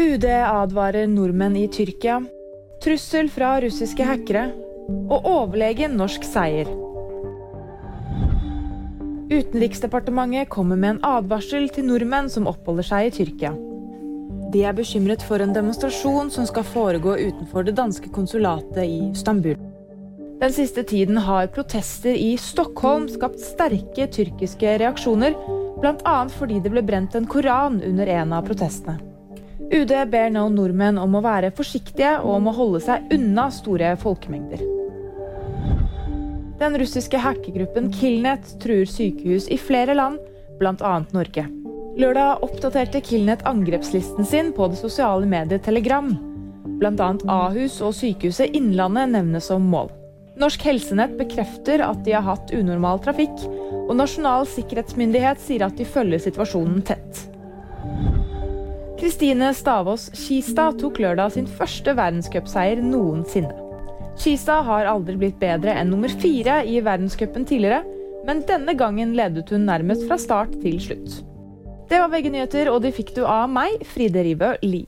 UD advarer nordmenn i Tyrkia. Trussel fra russiske hackere. Og overlegen norsk seier. Utenriksdepartementet kommer med en advarsel til nordmenn som oppholder seg i Tyrkia. De er bekymret for en demonstrasjon som skal foregå utenfor det danske konsulatet i Istanbul. Den siste tiden har protester i Stockholm skapt sterke tyrkiske reaksjoner, bl.a. fordi det ble brent en koran under en av protestene. UD ber nå nordmenn om å være forsiktige og om å holde seg unna store folkemengder. Den russiske hackergruppen Killnet truer sykehus i flere land, bl.a. Norge. Lørdag oppdaterte Killnet angrepslisten sin på det sosiale mediet Telegram. Bl.a. Ahus og Sykehuset Innlandet nevnes som mål. Norsk Helsenett bekrefter at de har hatt unormal trafikk, og Nasjonal sikkerhetsmyndighet sier at de følger situasjonen tett. Kristine Stavås Skistad tok lørdag sin første verdenscupseier noensinne. Skistad har aldri blitt bedre enn nummer fire i verdenscupen tidligere, men denne gangen ledet hun nærmest fra start til slutt. Det var VG nyheter, og de fikk du av meg, Fride Ribø Lie.